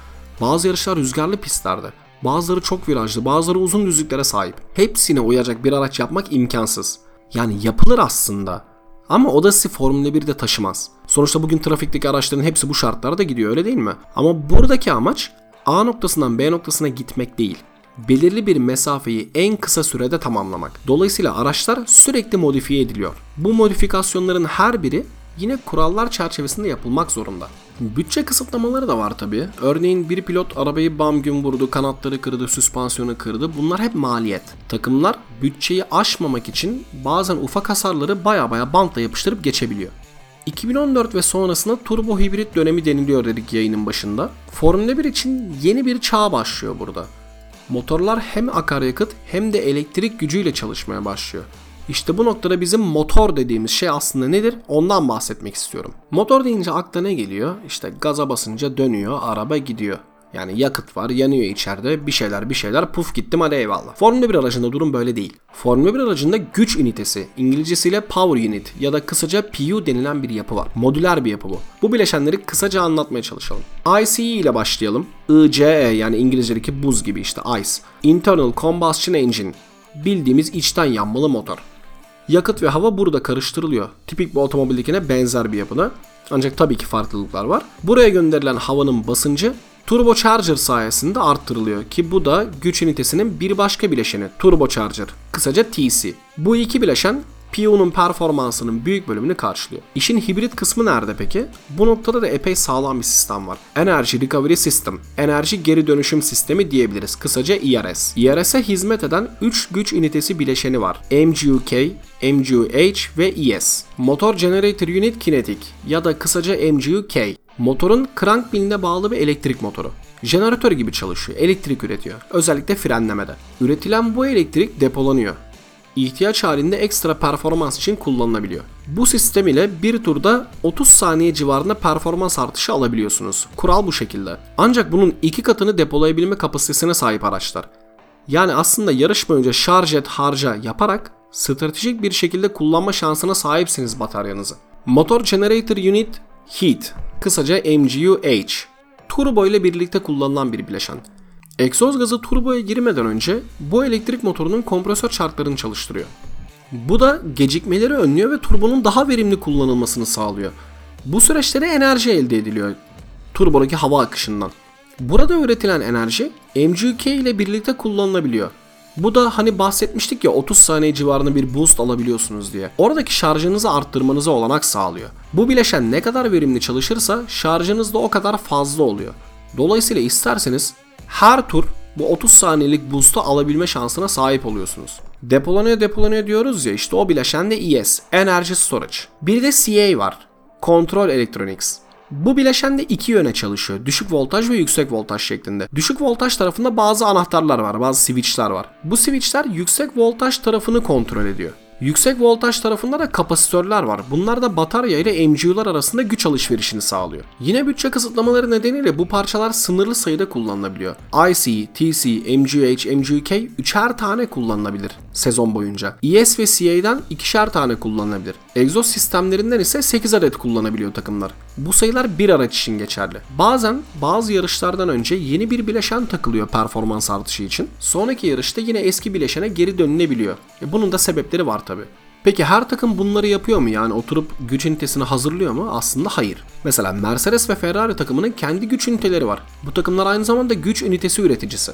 Bazı yarışlar rüzgarlı pistlerde. Bazıları çok virajlı, bazıları uzun düzlüklere sahip. Hepsine uyacak bir araç yapmak imkansız. Yani yapılır aslında. Ama o da sizi Formula 1'de taşımaz. Sonuçta bugün trafikteki araçların hepsi bu şartlarda gidiyor öyle değil mi? Ama buradaki amaç A noktasından B noktasına gitmek değil. Belirli bir mesafeyi en kısa sürede tamamlamak. Dolayısıyla araçlar sürekli modifiye ediliyor. Bu modifikasyonların her biri yine kurallar çerçevesinde yapılmak zorunda. Bütçe kısıtlamaları da var tabi. Örneğin bir pilot arabayı bam gün vurdu, kanatları kırdı, süspansiyonu kırdı. Bunlar hep maliyet. Takımlar bütçeyi aşmamak için bazen ufak hasarları baya baya bantla yapıştırıp geçebiliyor. 2014 ve sonrasında turbo hibrit dönemi deniliyor dedik yayının başında. Formula 1 için yeni bir çağ başlıyor burada. Motorlar hem akaryakıt hem de elektrik gücüyle çalışmaya başlıyor. İşte bu noktada bizim motor dediğimiz şey aslında nedir? Ondan bahsetmek istiyorum. Motor deyince akla ne geliyor? İşte gaza basınca dönüyor, araba gidiyor. Yani yakıt var, yanıyor içeride, bir şeyler bir şeyler puf gittim hadi eyvallah. Formula 1 aracında durum böyle değil. Formula 1 aracında güç ünitesi, İngilizcesiyle power unit ya da kısaca PU denilen bir yapı var. Modüler bir yapı bu. Bu bileşenleri kısaca anlatmaya çalışalım. ICE ile başlayalım. ICE yani İngilizce'deki buz gibi işte ICE. Internal Combustion Engine. Bildiğimiz içten yanmalı motor. Yakıt ve hava burada karıştırılıyor. Tipik bir otomobildekine benzer bir yapıda. Ancak tabii ki farklılıklar var. Buraya gönderilen havanın basıncı turbocharger sayesinde arttırılıyor ki bu da güç ünitesinin bir başka bileşeni turbocharger. Kısaca TC. Bu iki bileşen PU'nun performansının büyük bölümünü karşılıyor. İşin hibrit kısmı nerede peki? Bu noktada da epey sağlam bir sistem var. Energy Recovery System, enerji geri dönüşüm sistemi diyebiliriz. Kısaca ERS. ERS'e hizmet eden 3 güç ünitesi bileşeni var. MGUK, MGUH ve ES. Motor Generator Unit Kinetic ya da kısaca MGUK. Motorun crank biline bağlı bir elektrik motoru. Jeneratör gibi çalışıyor, elektrik üretiyor. Özellikle frenlemede. Üretilen bu elektrik depolanıyor ihtiyaç halinde ekstra performans için kullanılabiliyor. Bu sistem ile bir turda 30 saniye civarında performans artışı alabiliyorsunuz. Kural bu şekilde. Ancak bunun iki katını depolayabilme kapasitesine sahip araçlar. Yani aslında yarış boyunca şarj et harca yaparak stratejik bir şekilde kullanma şansına sahipsiniz bataryanızı. Motor Generator Unit Heat, kısaca MGU-H, turbo ile birlikte kullanılan bir bileşen. Egzoz gazı turboya girmeden önce bu elektrik motorunun kompresör çarklarını çalıştırıyor. Bu da gecikmeleri önlüyor ve turbonun daha verimli kullanılmasını sağlıyor. Bu süreçte de enerji elde ediliyor turbodaki hava akışından. Burada üretilen enerji MGK ile birlikte kullanılabiliyor. Bu da hani bahsetmiştik ya 30 saniye civarında bir boost alabiliyorsunuz diye. Oradaki şarjınızı arttırmanıza olanak sağlıyor. Bu bileşen ne kadar verimli çalışırsa şarjınız da o kadar fazla oluyor. Dolayısıyla isterseniz her tur bu 30 saniyelik boost'u alabilme şansına sahip oluyorsunuz. Depolanıyor depolanıyor diyoruz ya işte o bileşen de ES, Energy Storage. Bir de CA var, Control Electronics. Bu bileşen de iki yöne çalışıyor. Düşük voltaj ve yüksek voltaj şeklinde. Düşük voltaj tarafında bazı anahtarlar var, bazı switchler var. Bu switchler yüksek voltaj tarafını kontrol ediyor. Yüksek voltaj tarafında da kapasitörler var. Bunlar da batarya ile MGU'lar arasında güç alışverişini sağlıyor. Yine bütçe kısıtlamaları nedeniyle bu parçalar sınırlı sayıda kullanılabiliyor. IC, TC, MGUH, MGUK üçer tane kullanılabilir sezon boyunca. ES ve CA'den ikişer tane kullanılabilir. Egzoz sistemlerinden ise 8 adet kullanabiliyor takımlar. Bu sayılar bir araç için geçerli. Bazen bazı yarışlardan önce yeni bir bileşen takılıyor performans artışı için. Sonraki yarışta yine eski bileşene geri dönülebiliyor. E bunun da sebepleri var tabi. Peki her takım bunları yapıyor mu? Yani oturup güç ünitesini hazırlıyor mu? Aslında hayır. Mesela Mercedes ve Ferrari takımının kendi güç üniteleri var. Bu takımlar aynı zamanda güç ünitesi üreticisi.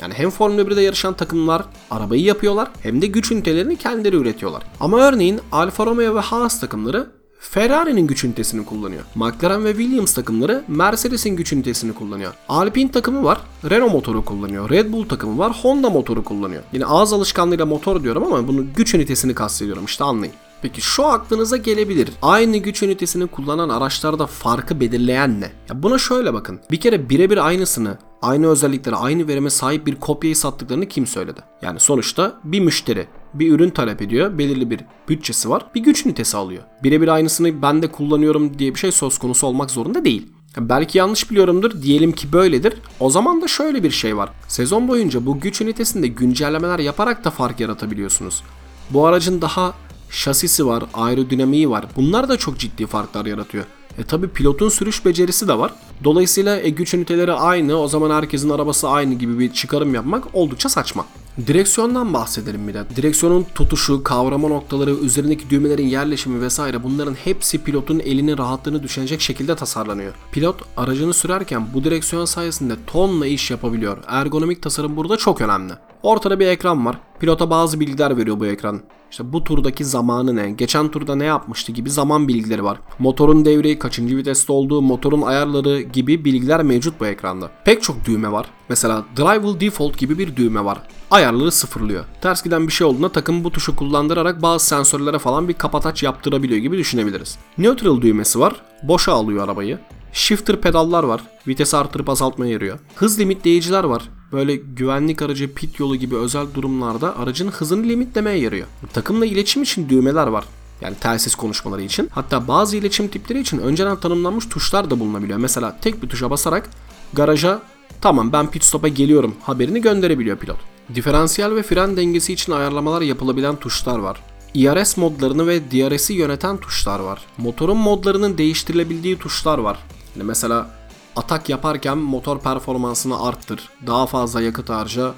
Yani hem Formula 1'de yarışan takımlar arabayı yapıyorlar hem de güç ünitelerini kendileri üretiyorlar. Ama örneğin Alfa Romeo ve Haas takımları Ferrari'nin güç ünitesini kullanıyor. McLaren ve Williams takımları Mercedes'in güç ünitesini kullanıyor. Alpine takımı var, Renault motoru kullanıyor. Red Bull takımı var, Honda motoru kullanıyor. Yine ağız alışkanlığıyla motor diyorum ama bunu güç ünitesini kastediyorum işte anlayın. Peki şu aklınıza gelebilir. Aynı güç ünitesini kullanan araçlarda farkı belirleyen ne? Ya buna şöyle bakın. Bir kere birebir aynısını, aynı özelliklere, aynı verime sahip bir kopyayı sattıklarını kim söyledi? Yani sonuçta bir müşteri bir ürün talep ediyor. Belirli bir bütçesi var. Bir güç ünitesi alıyor. Birebir aynısını ben de kullanıyorum diye bir şey söz konusu olmak zorunda değil. Belki yanlış biliyorumdur. Diyelim ki böyledir. O zaman da şöyle bir şey var. Sezon boyunca bu güç ünitesinde güncellemeler yaparak da fark yaratabiliyorsunuz. Bu aracın daha şasisi var, aerodinamiği var. Bunlar da çok ciddi farklar yaratıyor. E tabi pilotun sürüş becerisi de var. Dolayısıyla e, güç üniteleri aynı, o zaman herkesin arabası aynı gibi bir çıkarım yapmak oldukça saçma. Direksiyondan bahsedelim bir de. Direksiyonun tutuşu, kavrama noktaları, üzerindeki düğmelerin yerleşimi vesaire bunların hepsi pilotun elinin rahatlığını düşünecek şekilde tasarlanıyor. Pilot aracını sürerken bu direksiyon sayesinde tonla iş yapabiliyor. Ergonomik tasarım burada çok önemli. Ortada bir ekran var. Pilota bazı bilgiler veriyor bu ekran. İşte bu turdaki zamanı ne, geçen turda ne yapmıştı gibi zaman bilgileri var. Motorun devreyi kaçıncı viteste olduğu, motorun ayarları gibi bilgiler mevcut bu ekranda. Pek çok düğme var. Mesela Drive Will Default gibi bir düğme var. Ayarları sıfırlıyor. Ters giden bir şey olduğunda takım bu tuşu kullandırarak bazı sensörlere falan bir kapataç yaptırabiliyor gibi düşünebiliriz. Neutral düğmesi var. Boşa alıyor arabayı. Shifter pedallar var. Vitesi artırıp azaltmaya yarıyor. Hız limitleyiciler var. Böyle güvenlik aracı, pit yolu gibi özel durumlarda aracın hızını limitlemeye yarıyor. Takımla iletişim için düğmeler var. Yani telsiz konuşmaları için. Hatta bazı iletişim tipleri için önceden tanımlanmış tuşlar da bulunabiliyor. Mesela tek bir tuşa basarak garaja tamam ben pit stop'a geliyorum haberini gönderebiliyor pilot. Diferansiyel ve fren dengesi için ayarlamalar yapılabilen tuşlar var. IRS modlarını ve DRS'i yöneten tuşlar var. Motorun modlarının değiştirilebildiği tuşlar var. Yani mesela atak yaparken motor performansını arttır, daha fazla yakıt harca.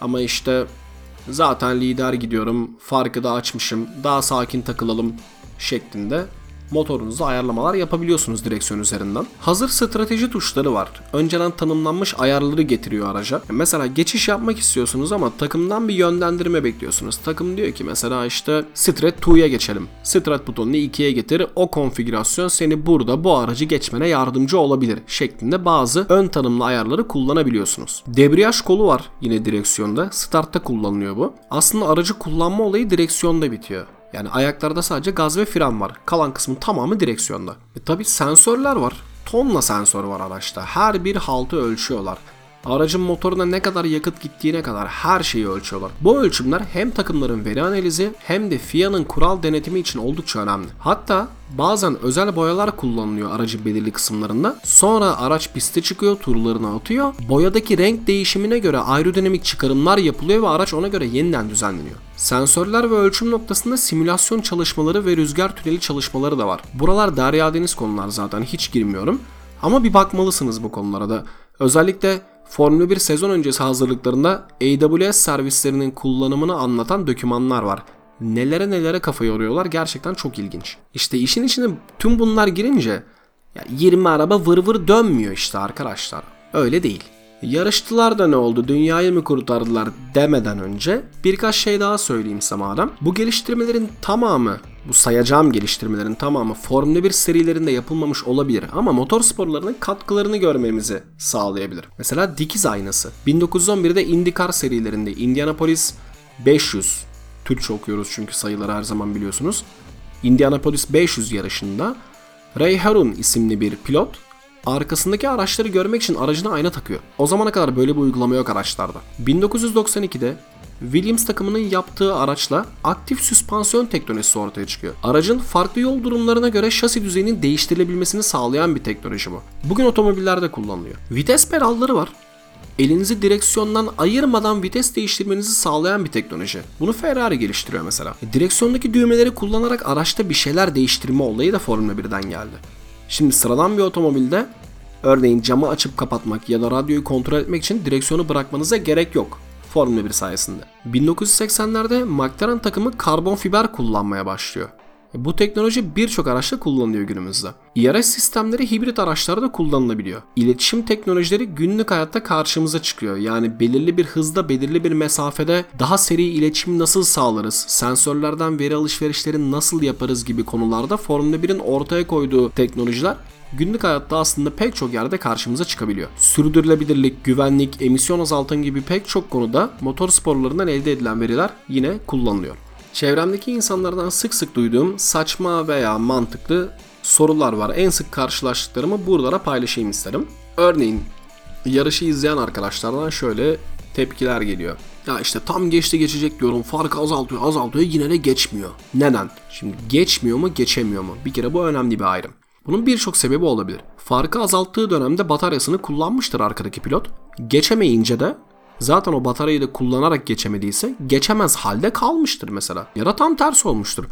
Ama işte zaten lider gidiyorum, farkı da açmışım, daha sakin takılalım şeklinde motorunuzda ayarlamalar yapabiliyorsunuz direksiyon üzerinden. Hazır strateji tuşları var. Önceden tanımlanmış ayarları getiriyor araca. Mesela geçiş yapmak istiyorsunuz ama takımdan bir yönlendirme bekliyorsunuz. Takım diyor ki mesela işte Strat 2'ya geçelim. Strat butonunu 2'ye getir. O konfigürasyon seni burada bu aracı geçmene yardımcı olabilir şeklinde bazı ön tanımlı ayarları kullanabiliyorsunuz. Debriyaj kolu var yine direksiyonda. Startta kullanılıyor bu. Aslında aracı kullanma olayı direksiyonda bitiyor. Yani ayaklarda sadece gaz ve fren var. Kalan kısmın tamamı direksiyonda. E tabi sensörler var. Tonla sensör var araçta. Her bir haltı ölçüyorlar. Aracın motoruna ne kadar yakıt gittiğine kadar her şeyi ölçüyorlar. Bu ölçümler hem takımların veri analizi hem de FIA'nın kural denetimi için oldukça önemli. Hatta bazen özel boyalar kullanılıyor aracın belirli kısımlarında. Sonra araç piste çıkıyor, turlarını atıyor. Boyadaki renk değişimine göre aerodinamik çıkarımlar yapılıyor ve araç ona göre yeniden düzenleniyor. Sensörler ve ölçüm noktasında simülasyon çalışmaları ve rüzgar tüneli çalışmaları da var. Buralar derya deniz konular zaten hiç girmiyorum. Ama bir bakmalısınız bu konulara da. Özellikle Formula 1 sezon öncesi hazırlıklarında AWS servislerinin kullanımını anlatan dokümanlar var. Nelere nelere kafa yoruyorlar gerçekten çok ilginç. İşte işin içine tüm bunlar girince ya 20 araba vır vır dönmüyor işte arkadaşlar. Öyle değil. Yarıştılar da ne oldu dünyayı mı kurtardılar demeden önce birkaç şey daha söyleyeyim size madem. Bu geliştirmelerin tamamı bu sayacağım geliştirmelerin tamamı Formula 1 serilerinde yapılmamış olabilir ama motor sporlarının katkılarını görmemizi sağlayabilir. Mesela dikiz aynası. 1911'de IndyCar serilerinde Indianapolis 500 Türkçe okuyoruz çünkü sayıları her zaman biliyorsunuz. Indianapolis 500 yarışında Ray Harun isimli bir pilot arkasındaki araçları görmek için aracına ayna takıyor. O zamana kadar böyle bir uygulama yok araçlarda. 1992'de Williams takımının yaptığı araçla aktif süspansiyon teknolojisi ortaya çıkıyor. Aracın farklı yol durumlarına göre şasi düzeyinin değiştirilebilmesini sağlayan bir teknoloji bu. Bugün otomobillerde kullanılıyor. Vites pedalları var. Elinizi direksiyondan ayırmadan vites değiştirmenizi sağlayan bir teknoloji. Bunu Ferrari geliştiriyor mesela. E, direksiyondaki düğmeleri kullanarak araçta bir şeyler değiştirme olayı da Formula 1'den geldi. Şimdi sıradan bir otomobilde örneğin camı açıp kapatmak ya da radyoyu kontrol etmek için direksiyonu bırakmanıza gerek yok. Formula 1 sayesinde. 1980'lerde McLaren takımı karbon fiber kullanmaya başlıyor. E, Bu teknoloji birçok araçta kullanılıyor günümüzde. IRS sistemleri hibrit araçlarda kullanılabiliyor. İletişim teknolojileri günlük hayatta karşımıza çıkıyor. Yani belirli bir hızda, belirli bir mesafede daha seri iletişim nasıl sağlarız, sensörlerden veri alışverişleri nasıl yaparız gibi konularda Formula 1'in ortaya koyduğu teknolojiler günlük hayatta aslında pek çok yerde karşımıza çıkabiliyor. Sürdürülebilirlik, güvenlik, emisyon azaltım gibi pek çok konuda motor sporlarından elde edilen veriler yine kullanılıyor. Çevremdeki insanlardan sık sık duyduğum saçma veya mantıklı sorular var. En sık karşılaştıklarımı burada paylaşayım isterim. Örneğin yarışı izleyen arkadaşlardan şöyle tepkiler geliyor. Ya işte tam geçti geçecek diyorum farkı azaltıyor azaltıyor yine de geçmiyor. Neden? Şimdi geçmiyor mu geçemiyor mu? Bir kere bu önemli bir ayrım. Bunun birçok sebebi olabilir. Farkı azalttığı dönemde bataryasını kullanmıştır arkadaki pilot. Geçemeyince de zaten o bataryayı da kullanarak geçemediyse geçemez halde kalmıştır mesela. Ya da tam tersi olmuştur.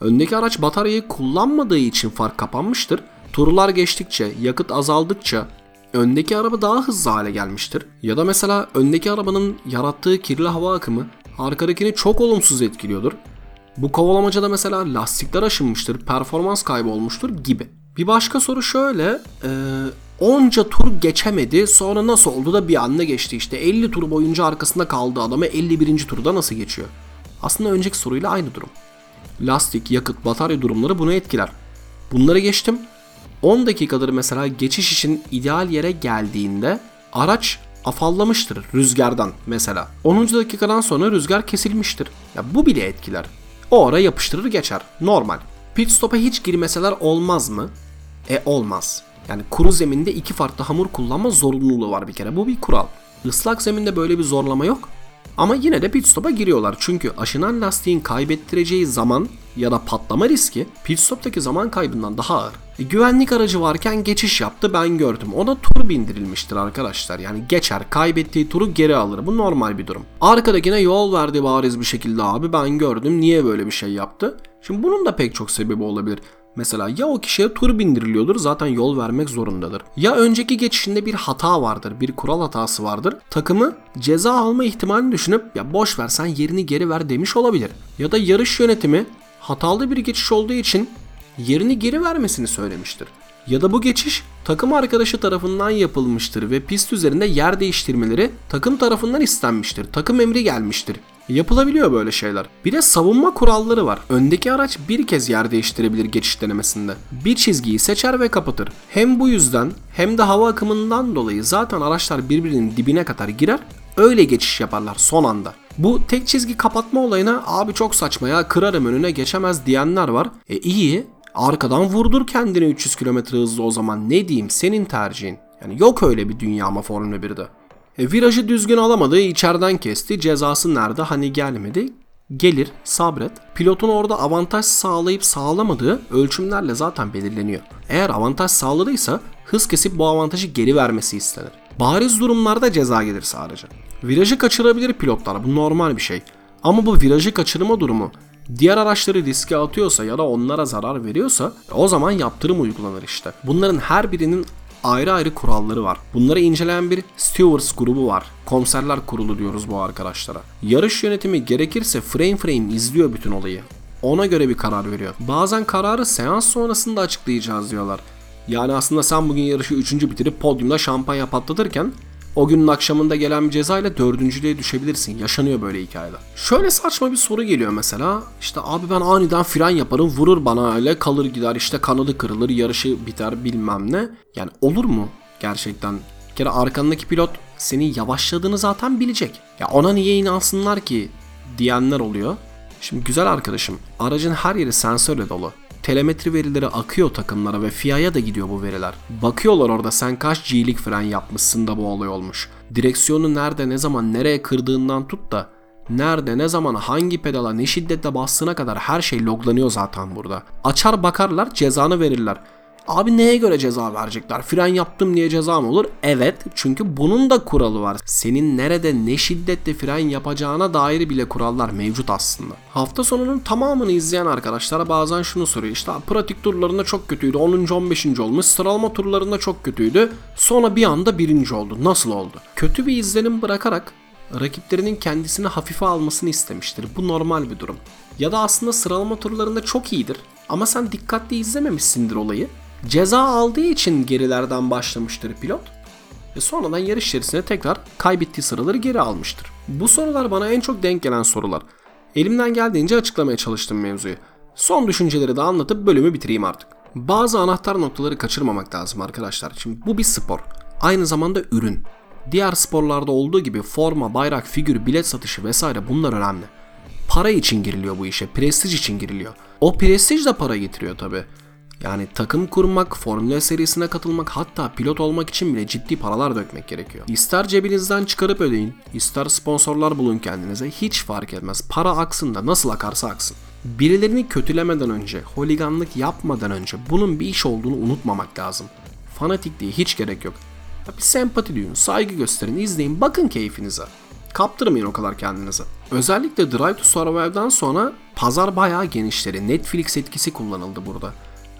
Öndeki araç bataryayı kullanmadığı için fark kapanmıştır. Turlar geçtikçe, yakıt azaldıkça öndeki araba daha hızlı hale gelmiştir. Ya da mesela öndeki arabanın yarattığı kirli hava akımı arkadakini çok olumsuz etkiliyordur. Bu kovalamacada mesela lastikler aşınmıştır, performans kaybı olmuştur gibi. Bir başka soru şöyle, e, Onca tur geçemedi. Sonra nasıl oldu da bir anda geçti işte. 50 tur boyunca arkasında kaldı adamı 51. turda nasıl geçiyor? Aslında önceki soruyla aynı durum. Lastik, yakıt, batarya durumları bunu etkiler. Bunları geçtim. 10 dakikadır mesela geçiş için ideal yere geldiğinde araç afallamıştır rüzgardan mesela. 10. dakikadan sonra rüzgar kesilmiştir. Ya bu bile etkiler. O ara yapıştırır geçer. Normal. Pit stop'a hiç girmeseler olmaz mı? E olmaz. Yani kuru zeminde iki farklı hamur kullanma zorunluluğu var bir kere. Bu bir kural. Islak zeminde böyle bir zorlama yok. Ama yine de pit stop'a giriyorlar. Çünkü aşınan lastiğin kaybettireceği zaman ya da patlama riski pit stop'taki zaman kaybından daha ağır. E, güvenlik aracı varken geçiş yaptı ben gördüm. Ona tur bindirilmiştir arkadaşlar. Yani geçer kaybettiği turu geri alır. Bu normal bir durum. Arkadakine yol verdi bariz bir şekilde abi ben gördüm. Niye böyle bir şey yaptı? Şimdi bunun da pek çok sebebi olabilir. Mesela ya o kişiye tur bindiriliyordur zaten yol vermek zorundadır. Ya önceki geçişinde bir hata vardır, bir kural hatası vardır. Takımı ceza alma ihtimalini düşünüp ya boş ver sen yerini geri ver demiş olabilir. Ya da yarış yönetimi hatalı bir geçiş olduğu için yerini geri vermesini söylemiştir. Ya da bu geçiş takım arkadaşı tarafından yapılmıştır ve pist üzerinde yer değiştirmeleri takım tarafından istenmiştir. Takım emri gelmiştir. Yapılabiliyor böyle şeyler. Bir de savunma kuralları var. Öndeki araç bir kez yer değiştirebilir geçiş denemesinde. Bir çizgiyi seçer ve kapatır. Hem bu yüzden hem de hava akımından dolayı zaten araçlar birbirinin dibine kadar girer. Öyle geçiş yaparlar son anda. Bu tek çizgi kapatma olayına abi çok saçma ya kırarım önüne geçemez diyenler var. E iyi arkadan vurdur kendini 300 km hızlı o zaman ne diyeyim senin tercihin. Yani yok öyle bir dünya ama Formula 1'de. E, virajı düzgün alamadı, içeriden kesti. Cezası nerede? Hani gelmedi. Gelir, sabret. Pilotun orada avantaj sağlayıp sağlamadığı ölçümlerle zaten belirleniyor. Eğer avantaj sağladıysa hız kesip bu avantajı geri vermesi istenir. Bariz durumlarda ceza gelir sadece. Virajı kaçırabilir pilotlar, bu normal bir şey. Ama bu virajı kaçırma durumu diğer araçları riske atıyorsa ya da onlara zarar veriyorsa o zaman yaptırım uygulanır işte. Bunların her birinin ayrı ayrı kuralları var. Bunları inceleyen bir stewards grubu var. Komiserler kurulu diyoruz bu arkadaşlara. Yarış yönetimi gerekirse frame frame izliyor bütün olayı. Ona göre bir karar veriyor. Bazen kararı seans sonrasında açıklayacağız diyorlar. Yani aslında sen bugün yarışı 3. bitirip podyumda şampanya patlatırken o günün akşamında gelen bir cezayla dördüncülüğe düşebilirsin. Yaşanıyor böyle hikayeler. Şöyle saçma bir soru geliyor mesela. İşte abi ben aniden fren yaparım vurur bana öyle kalır gider işte kanadı kırılır yarışı biter bilmem ne. Yani olur mu gerçekten? Bir kere arkandaki pilot senin yavaşladığını zaten bilecek. Ya ona niye inansınlar ki diyenler oluyor. Şimdi güzel arkadaşım aracın her yeri sensörle dolu telemetri verileri akıyor takımlara ve FIA'ya da gidiyor bu veriler. Bakıyorlar orada sen kaç G'lik fren yapmışsın da bu olay olmuş. Direksiyonu nerede ne zaman nereye kırdığından tut da nerede ne zaman hangi pedala ne şiddetle bastığına kadar her şey loglanıyor zaten burada. Açar bakarlar cezanı verirler. Abi neye göre ceza verecekler? Fren yaptım diye ceza mı olur? Evet çünkü bunun da kuralı var. Senin nerede ne şiddetle fren yapacağına dair bile kurallar mevcut aslında. Hafta sonunun tamamını izleyen arkadaşlar bazen şunu soruyor. İşte pratik turlarında çok kötüydü. 10. 15. olmuş. Sıralama turlarında çok kötüydü. Sonra bir anda birinci oldu. Nasıl oldu? Kötü bir izlenim bırakarak rakiplerinin kendisini hafife almasını istemiştir. Bu normal bir durum. Ya da aslında sıralama turlarında çok iyidir. Ama sen dikkatli izlememişsindir olayı. Ceza aldığı için gerilerden başlamıştır pilot ve sonradan yarış içerisinde tekrar kaybettiği sıraları geri almıştır. Bu sorular bana en çok denk gelen sorular. Elimden geldiğince açıklamaya çalıştım mevzuyu. Son düşünceleri de anlatıp bölümü bitireyim artık. Bazı anahtar noktaları kaçırmamak lazım arkadaşlar. Şimdi bu bir spor. Aynı zamanda ürün. Diğer sporlarda olduğu gibi forma, bayrak, figür, bilet satışı vesaire bunlar önemli. Para için giriliyor bu işe, prestij için giriliyor. O prestij de para getiriyor tabi. Yani takım kurmak, Formula serisine katılmak hatta pilot olmak için bile ciddi paralar dökmek gerekiyor. İster cebinizden çıkarıp ödeyin, ister sponsorlar bulun kendinize hiç fark etmez. Para aksın da nasıl akarsa aksın. Birilerini kötülemeden önce, holiganlık yapmadan önce bunun bir iş olduğunu unutmamak lazım. Fanatikliğe hiç gerek yok. Bir sempati duyun, saygı gösterin, izleyin, bakın keyfinize. Kaptırmayın o kadar kendinize. Özellikle Drive to Survive'dan sonra pazar bayağı genişleri. Netflix etkisi kullanıldı burada.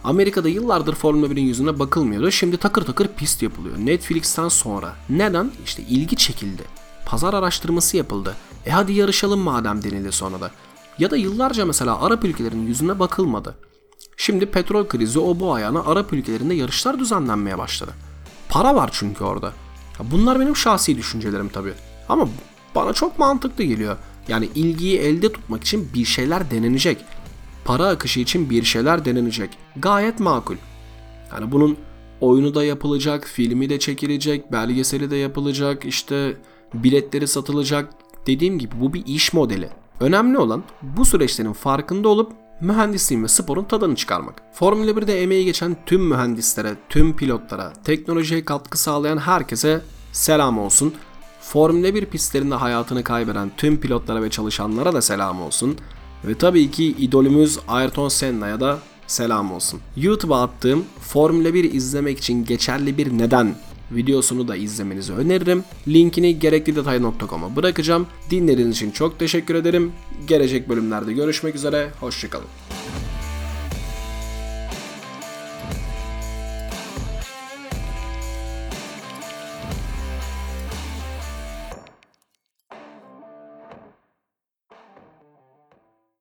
Amerika'da yıllardır Formula 1'in yüzüne bakılmıyordu. Şimdi takır takır pist yapılıyor. Netflix'ten sonra. Neden? İşte ilgi çekildi. Pazar araştırması yapıldı. E hadi yarışalım madem denildi sonra da. Ya da yıllarca mesela Arap ülkelerinin yüzüne bakılmadı. Şimdi petrol krizi o bu ayağına Arap ülkelerinde yarışlar düzenlenmeye başladı. Para var çünkü orada. Bunlar benim şahsi düşüncelerim tabii. Ama bana çok mantıklı geliyor. Yani ilgiyi elde tutmak için bir şeyler denenecek. Para akışı için bir şeyler denenecek. Gayet makul. Yani bunun oyunu da yapılacak, filmi de çekilecek, belgeseli de yapılacak, işte biletleri satılacak. Dediğim gibi bu bir iş modeli. Önemli olan bu süreçlerin farkında olup mühendisliğin ve sporun tadını çıkarmak. Formula 1'de emeği geçen tüm mühendislere, tüm pilotlara, teknolojiye katkı sağlayan herkese selam olsun. Formula 1 pistlerinde hayatını kaybeden tüm pilotlara ve çalışanlara da selam olsun. Ve tabii ki idolümüz Ayrton Senna'ya da selam olsun. YouTube'a attığım Formula 1 izlemek için geçerli bir neden videosunu da izlemenizi öneririm. Linkini gereklidetay.com'a bırakacağım. Dinlediğiniz için çok teşekkür ederim. Gelecek bölümlerde görüşmek üzere. Hoşçakalın.